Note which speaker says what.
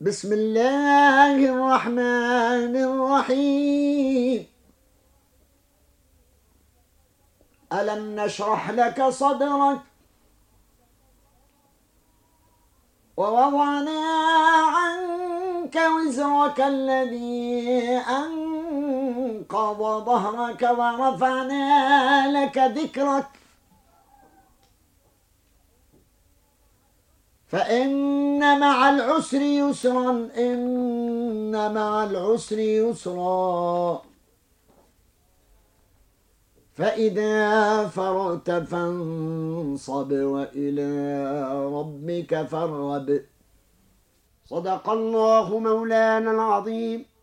Speaker 1: بسم الله الرحمن الرحيم. ألم نشرح لك صدرك؟ ووضعنا عنك وزرك الذي أنقض ظهرك ورفعنا لك ذكرك. فإن مع العسر يسرا إن مع العسر يسرا. فإذا فرغت فانصب وإلى ربك فارغب. صدق الله مولانا العظيم.